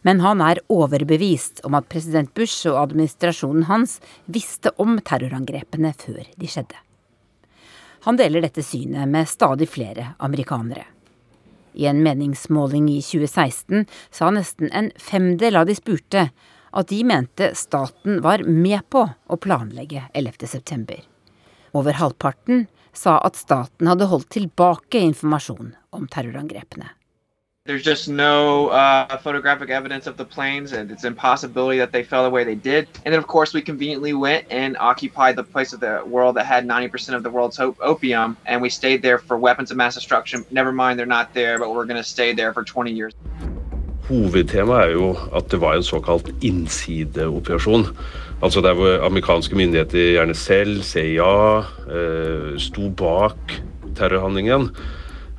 Men han er overbevist om at president Bush og administrasjonen hans visste om terrorangrepene før de skjedde. Han deler dette synet med stadig flere amerikanere. I en meningsmåling i 2016 sa nesten en femdel av de spurte at de mente staten var med på å planlegge 11.9. Over halvparten sa at staten hadde holdt tilbake informasjon om terrorangrepene. There's just no uh, photographic evidence of the planes, and it's an impossibility that they fell the way they did. And then, of course, we conveniently went and occupied the place of the world that had 90% of the world's opium, and we stayed there for weapons of mass destruction. Never mind, they're not there, but we're going to stay there for 20 years. Hovedtemaet er jo at det var en såkalt innsideoperasjon. Altså der hvor amerikanske myndigheter, gjerne selv, CIA, eh, sto bak terrorhandlingen.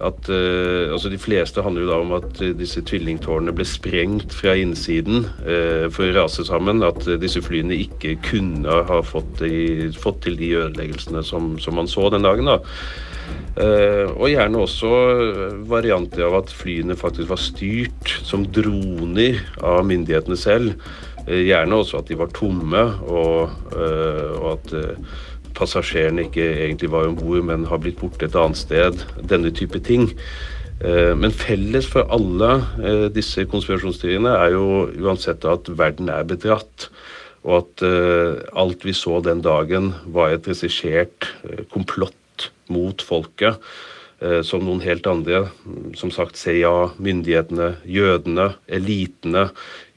At, eh, altså De fleste handler jo da om at disse tvillingtårnene ble sprengt fra innsiden eh, for å rase sammen. At disse flyene ikke kunne ha fått, de, fått til de ødeleggelsene som, som, man så den dagen. da. Eh, og gjerne også varianter av at flyene faktisk var styrt som droner av myndighetene selv. Eh, gjerne også at de var tomme, og, eh, og at eh, passasjerene ikke egentlig var om bord, men har blitt borte et annet sted. Denne type ting. Men felles for alle disse konspirasjonsteoriene er jo uansett at verden er bedratt. Og at alt vi så den dagen, var et regissert komplott mot folket. Som noen helt andre, som sagt CIA, myndighetene, jødene, elitene,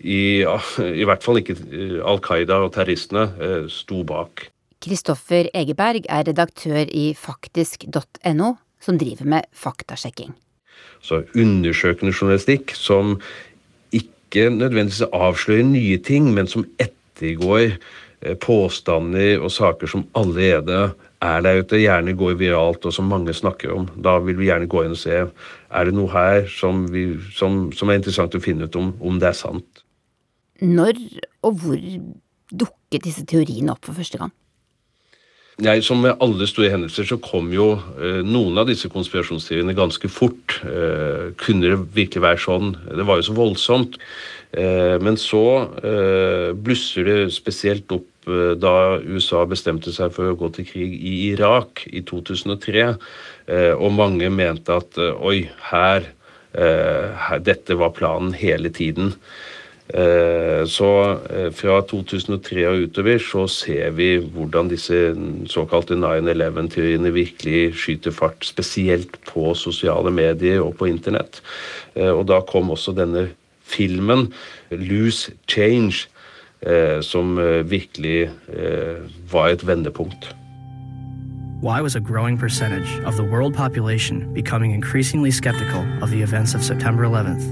i, i hvert fall ikke Al Qaida og terroristene, sto bak. Kristoffer Egeberg er redaktør i faktisk.no, som driver med faktasjekking. Så undersøkende journalistikk som ikke nødvendigvis avslører nye ting, men som ettergår påstander og saker som allerede er der ute, gjerne går viralt og som mange snakker om. Da vil vi gjerne gå inn og se er det noe her som, vi, som, som er interessant å finne ut om, om det er sant. Når og hvor dukket disse teoriene opp for første gang? Nei, Som med alle store hendelser så kom jo eh, noen av disse konspirasjonsteoriene ganske fort. Eh, kunne det virkelig være sånn? Det var jo så voldsomt. Eh, men så eh, blusser det spesielt opp da USA bestemte seg for å gå til krig i Irak i 2003. Eh, og mange mente at oi, her, her Dette var planen hele tiden. Eh, så eh, fra 2003 og utover så ser vi hvordan disse såkalte 9-11-teoriene virkelig skyter fart, spesielt på sosiale medier og på internett. Eh, og da kom også denne filmen, 'Loose Change', Eh, som eh, virkelig eh, var et vendepunkt. Why was a growing percentage of the world population becoming increasingly skeptical of the events of September 11th?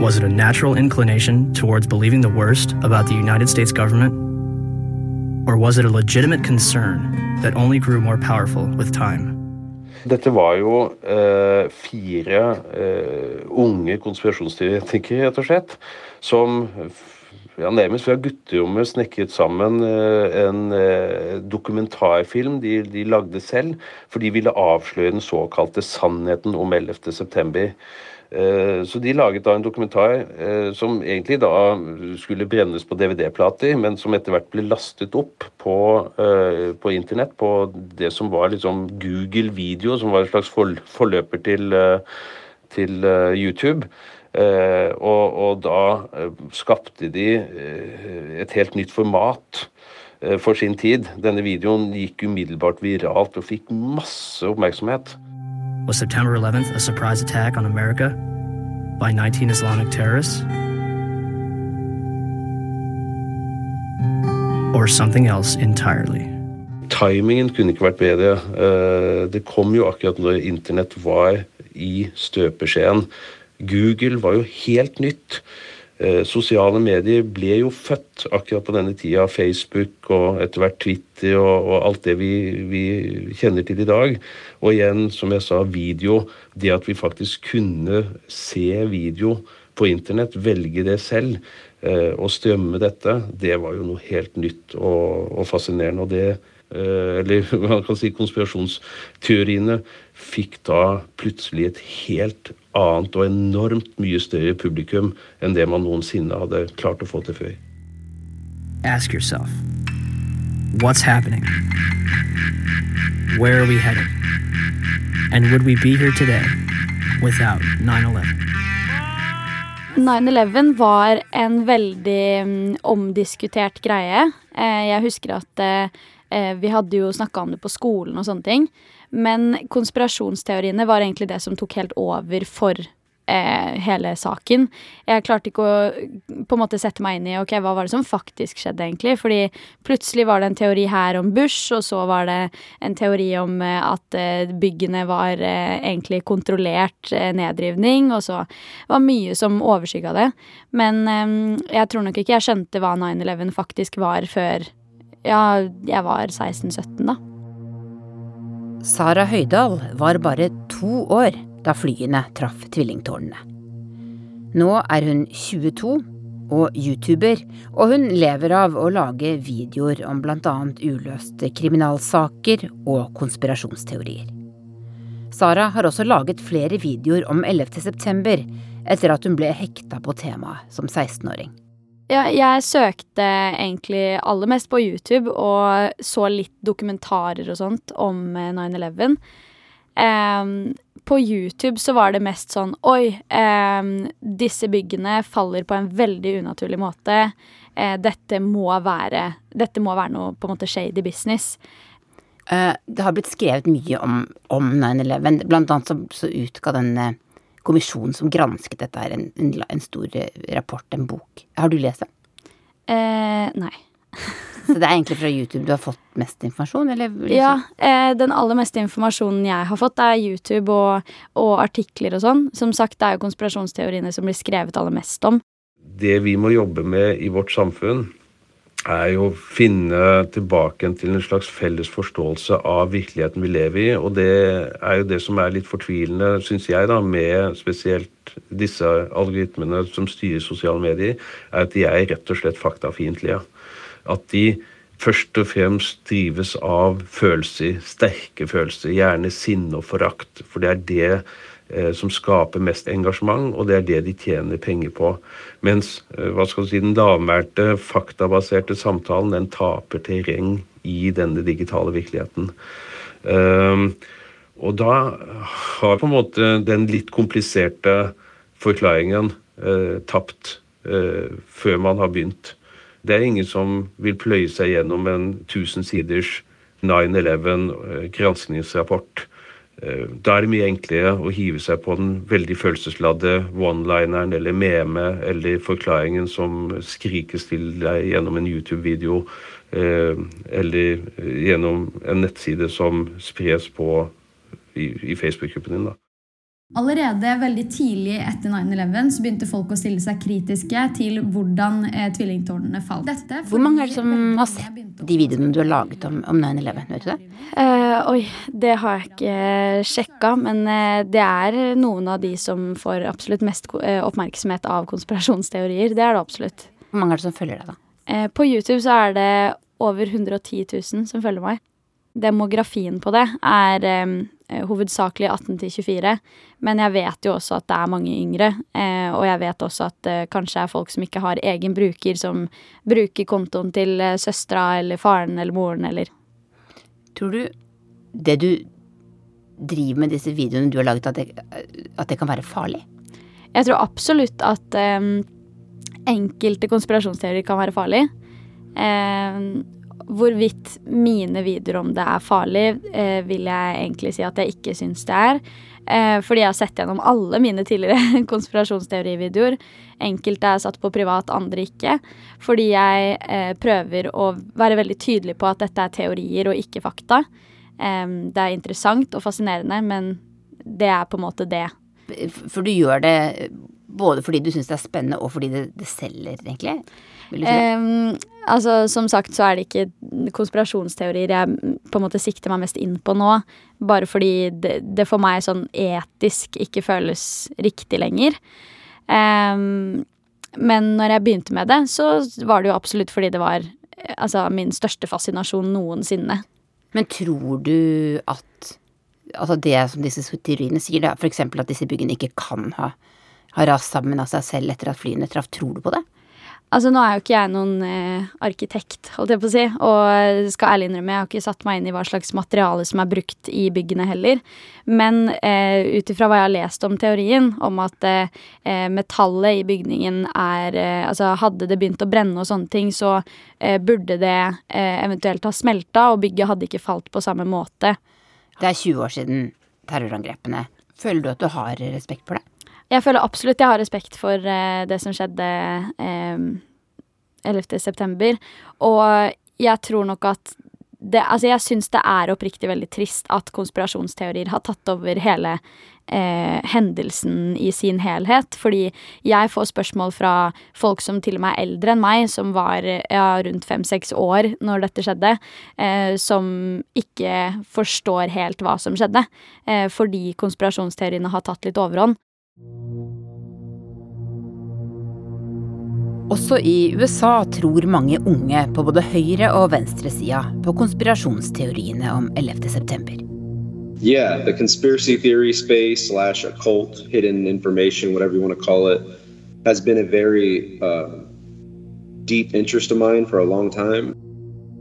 Was it a natural inclination towards believing the worst about the United States government? Or was it a legitimate concern that only grew more powerful with time? Dette var jo eh, fire eh, unge konspirasjonsteoretikere, rett og slett, som ja, nærmest fra gutterommet snekret sammen eh, en eh, dokumentarfilm de, de, lagde selv, for de ville avsløre den såkalte sannheten om 11. september. Eh, så de laget da en dokumentar eh, som egentlig da skulle brennes på DVD-plater, men som etter hvert ble lastet opp på, eh, på, internett, på det som var liksom Google Video, som var en slags forløper til, til YouTube. Og, og, da skapte de et helt nytt format for sin tid. Denne videoen gikk umiddelbart viralt og fikk masse oppmerksomhet. Was September 11th a surprise attack on America by 19 Islamic terrorists? Or something else entirely? Timingen kunne ikke vært bedre. Eh, det kom jo akkurat når internett var i støpeskjeen. Google var jo helt nytt. Eh, sosiale medier ble jo født akkurat på denne tida. Facebook og etter hvert Twitter og, og alt det vi, vi, kjenner til i dag. Og igjen, som jeg sa, video. Det at vi faktisk kunne se video på internett, velge det selv eh, og strømme dette, det var jo noe helt nytt og, og fascinerende. og det eh, eller man kan si konspirasjonsteoriene fikk da plutselig et helt annet og enormt mye større publikum enn det man noensinne hadde klart å få til før. Ask yourself, what's happening? Where are we headed? And would we be here today without 9-11? 9-11 var en veldig um, omdiskutert greie. Eh, jeg husker at eh, vi hadde jo snakka om det på skolen og sånne ting. Men konspirasjonsteoriene var egentlig det som tok helt over for eh, hele saken. Jeg klarte ikke å på en måte sette meg inn i ok, hva var det som faktisk skjedde, egentlig. Fordi plutselig var det en teori her om Bush, og så var det en teori om eh, at eh, byggene var eh, egentlig kontrollert eh, nedrivning, og så var mye som overskygga det. Men jeg tror nok ikke jeg skjønte hva 9-11 faktisk var før ja, jeg var 16-17, da. Sara Høydahl var bare to år da flyene traff tvillingtårnene. Nå er hun 22 og YouTuber, og hun lever av å lage videoer om bl.a. uløste kriminalsaker og konspirasjonsteorier. Sara har også laget flere videoer om 11. september etter at hun ble hekta på temaet som 16-åring. Ja, jeg søkte egentlig aller mest på YouTube og så litt dokumentarer og sånt om 9-11. Um, på YouTube så var det mest sånn Oi, um, disse byggene faller på en veldig unaturlig måte. Uh, dette må være Dette må være noe på en måte shady business. Uh, det har blitt skrevet mye om, om 9-11. Blant annet så, så utga den kommisjonen som gransket dette her, en, en, en, stor rapport, en bok. Har du lest den? Eh, nei. Så det er egentlig fra YouTube du har fått mest informasjon? Eller? Ja, eh, den aller meste informasjonen jeg har fått, er YouTube og, og artikler og sånn. Som sagt, det er jo konspirasjonsteoriene som blir skrevet aller mest om. Det vi må jobbe med i vårt samfunn, er jo å finne tilbake til en slags felles forståelse av virkeligheten vi lever i. Og det er jo det som er litt fortvilende, syns jeg, da, med spesielt disse algoritmene som styrer sosiale medier, er at de er rett og slett faktafiendtlige at de først og fremst drives av følelser, sterke følelser, gjerne sinne og forakt. For det er det som skaper mest engasjement, og det er det de tjener penger på. Mens eh, hva skal du si, den lavmælte, faktabaserte samtalen den taper terreng i denne digitale virkeligheten. Um, og da har på en måte den litt kompliserte forklaringen uh, tapt før man har begynt. Det er ingen som vil pløye seg gjennom en 1000 siders 9-11 granskningsrapport. Eh, da er det mye enklere å hive seg på den veldig følelsesladde one-lineren eller meme eller forklaringen som skrikes til deg gjennom en YouTube-video eh, eller gjennom en nettside som spres på i, i Facebook-gruppen din. da. Allerede veldig tidlig etter 9-11 så begynte folk å stille seg kritiske til hvordan eh, tvillingtårnene falt. Dette, Hvor mange er det som har sett de videoene du har laget om, om 9-11? Vet du det? Uh, oi, det har jeg ikke sjekka, men uh, det er noen av de som får absolutt mest uh, oppmerksomhet av konspirasjonsteorier. Det er det absolutt. Hvor mange er det som følger deg, da? på YouTube så er det over 110 000 som følger meg. Demografien på det er um, hovedsakelig 18 til 24. Men jeg vet jo også at det er mange yngre. Eh, og jeg vet også at det kanskje er folk som ikke har egen bruker, som bruker kontoen til eh, søstera eller faren eller moren eller Tror du det du driver med disse videoene du har laget, at det, at det kan være farlig? Jeg tror absolutt at eh, enkelte konspirasjonsteorier kan være farlig. Eh, hvorvidt mine videoer om det er farlig, eh, vil jeg egentlig si at jeg ikke syns det er. Eh, fordi jeg har sett gjennom alle mine tidligere konspirasjonsteorivideoer. Enkelte er satt på privat, andre ikke. Fordi jeg eh, prøver å være veldig tydelig på at dette er teorier og ikke fakta. Det er interessant og fascinerende, men det er på en måte det. For du gjør det både fordi du syns det er spennende, og fordi det, det selger, egentlig? Um, altså, som sagt så er det ikke konspirasjonsteorier jeg på en måte sikter meg mest inn på nå. Bare fordi det, det for meg sånn etisk ikke føles riktig lenger. Um, men når jeg begynte med det, så var det jo absolutt fordi det var altså, min største fascinasjon noensinne. Men tror du at altså det som disse teoriene sier, da, f.eks. at disse byggene ikke kan ha, ha rast sammen av seg selv etter at flyene traff, tror du på det? Altså, nå er jo ikke jeg noen eh, arkitekt, holdt jeg på å si, og skal ærlig innrømme, jeg har ikke satt meg inn i hva slags materiale som er brukt i byggene heller. Men eh, ut ifra hva jeg har lest om teorien, om at eh, eh metallet i bygningen er eh, Altså, hadde det begynt å brenne og sånne ting, så eh, burde det eh, eventuelt ha smelta, og bygget hadde ikke falt på samme måte. Det er 20 år siden terrorangrepene. Føler du at du har respekt for det? Jeg føler absolutt jeg har respekt for uh, det som skjedde eh, 11. september. Og jeg tror nok at det, altså jeg syns det er oppriktig veldig trist at konspirasjonsteorier har tatt over hele eh, hendelsen i sin helhet. Fordi jeg får spørsmål fra folk som til og med er eldre enn meg, som var ja, rundt fem-seks år når dette skjedde, eh, som ikke forstår helt hva som skjedde. Eh, fordi konspirasjonsteoriene har tatt litt overhånd. Også i USA tror mange unge på både høyre- og venstresida på konspirasjonsteoriene om 11. september. Yeah, the conspiracy theory space slash occult, hidden information, whatever you want to call it, has been a very uh, deep interest of mine for a long time.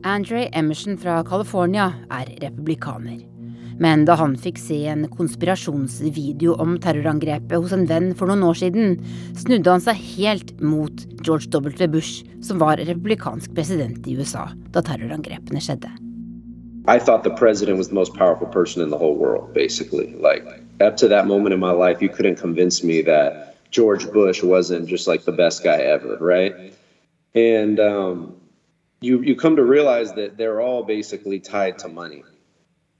Andre Emerson fra California er republikaner. Men da han fikk se en konspirasjonsvideo om terrorangrepet hos en venn for noen år siden, snudde han seg helt mot George W. Bush, som var republikansk president i USA da terrorangrepene skjedde. I thought the president was the most powerful person in the whole world, basically. Like, up to that moment in my life, you couldn't convince me that George Bush wasn't just like the best guy ever, right? And um, you you come to realize that they're all basically tied to money,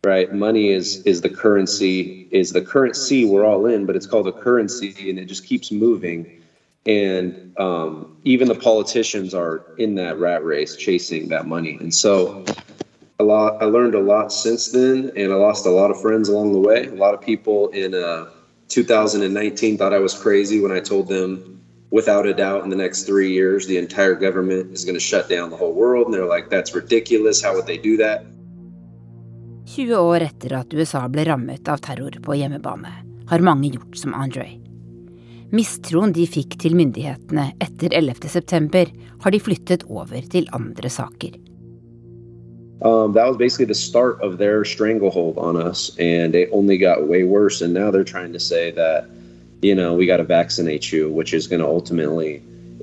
right? Money is is the currency is the currency we're all in, but it's called a currency, and it just keeps moving. And um, even the politicians are in that rat race chasing that money, and so a lot. I learned a lot since then, and I lost a lot of friends along the way. A lot of people in uh, 2019 thought I was crazy when I told them, without a doubt, in the next three years, the entire government is going to shut down the whole world. And they're like, that's ridiculous. How would they do that? 20 år etter at USA ble rammet av terror på hjemmebane, har mange gjort som Andre. Mistroen de fikk til myndighetene etter 11. september, har de flyttet over til andre saker. Um, that was basically the start of their stranglehold on us, and it only got way worse. And now they're trying to say that, you know, we got to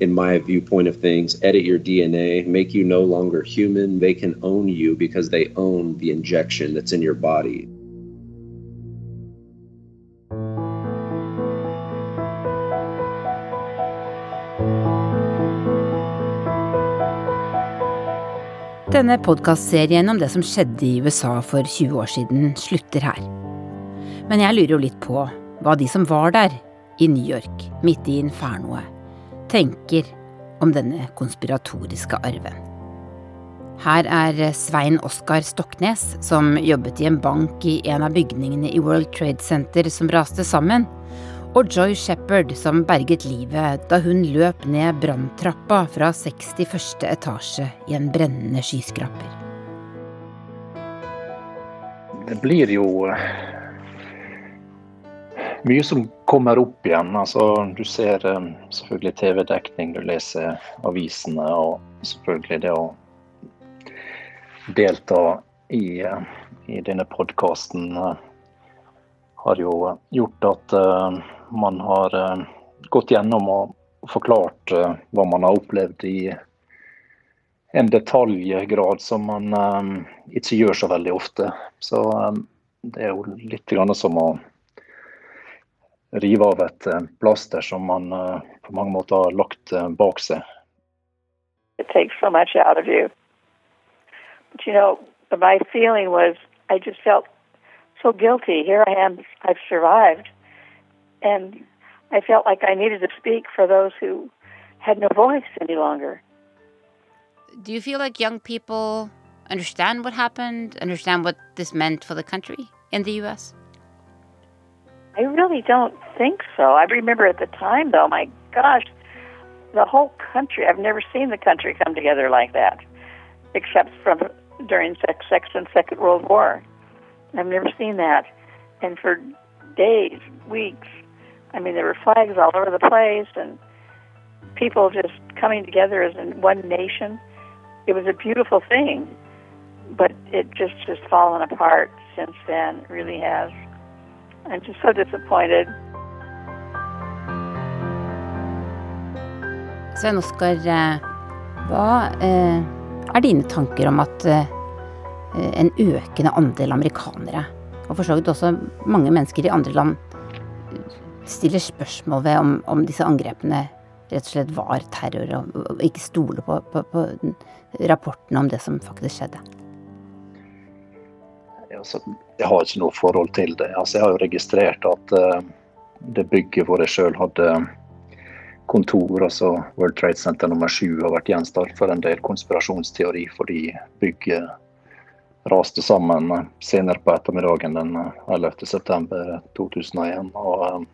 in my viewpoint of things, edit your DNA, make you no longer human. They can own you because they own the injection that's in your body. Denne podkastserien om det som skjedde i USA for 20 år siden, slutter her. Men jeg lurer jo litt på hva de som var der, i New York, midt i infernoet, tenker om denne konspiratoriske arven. Her er Svein Oskar Stoknes, som jobbet i en bank i en av bygningene i World Trade Center som raste sammen, og Joy Shepherd, som berget livet da hun løp ned branntrappa fra 61. etasje i en brennende skyskraper. Det blir jo eh, mye som kommer opp igjen. Altså, du ser eh, selvfølgelig TV-dekning, du leser avisene, og selvfølgelig det å delta i, eh, i denne podkasten har jo gjort at man har gått gjennom og forklart hva man har opplevd i en detaljgrad som man ikke gjør så veldig ofte. Så det er jo litt som å rive av et eh, plaster som man eh, på mange måter har lagt eh, bak seg. It takes so much out of you. But you know, my feeling was I just felt so guilty. Here I am, I've survived. And I felt like I needed to speak for those who had no voice any longer. Do you feel like young people understand what happened, understand what this meant for the country in the US? I really don't think so. I remember at the time, though, my gosh, the whole country, I've never seen the country come together like that, except from during sex, sex and Second World War. I've never seen that. And for days, weeks, I mean, there were flags all over the place and people just coming together as in one nation. It was a beautiful thing, but it just has fallen apart since then. It really has. I'm just so disappointed. Svein Oskar, hva eh, er dine tanker om at eh, en økende andel amerikanere, og for så vidt også mange mennesker i andre land, stiller spørsmål ved om, om disse angrepene rett og slett var terror, og ikke stoler på, på, på rapportene om det som faktisk skjedde? Altså, jeg har ikke noe forhold til det. Altså, jeg har jo registrert at uh, det bygget hvor jeg sjøl hadde kontor, altså World Trade Center nummer sju, har vært gjenstand for en del konspirasjonsteori fordi bygget raste sammen senere på ettermiddagen den 11.9.2001. Og uh,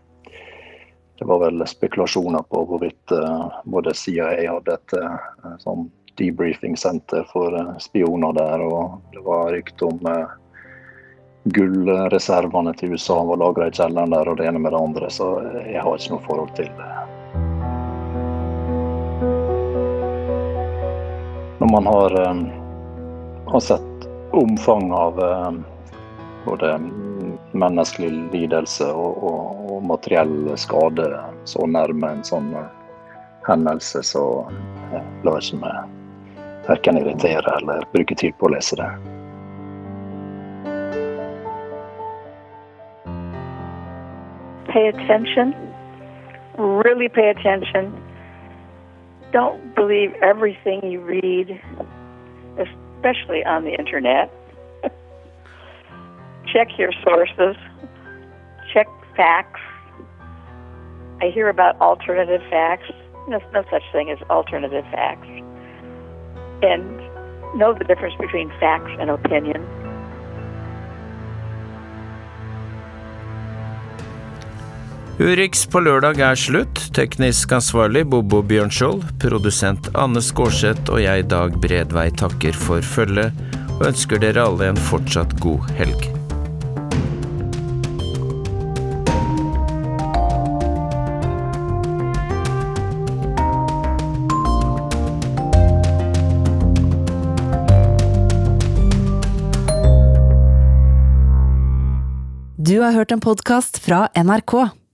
det var vel spekulasjoner på hvorvidt både CIA hadde et sånn debriefing-senter for spioner der, og det var rykte om gullreservene til USA var lagra i kjelleren der, og det ene med det andre. Så jeg har ikke noe forhold til det. Når man har, har sett omfanget av både menneskelig lidelse og, og, og materiell skade så nærme en sånn hendelse, så lar ikke meg verken irritere eller bruke tid på å lese det. Pay attention. Really pay attention. Don't believe everything you read, especially on the internet. Check your sources. Check facts. I hear about alternative facts. There's no such thing as alternative facts. And know the difference between facts and opinion. Urix på lørdag er slutt. Teknisk ansvarlig Bobo Bjørnskjold, produsent Anne Skårseth og jeg, Dag Bredvei, takker for følget og ønsker dere alle en fortsatt god helg. Du har hørt en podkast fra NRK.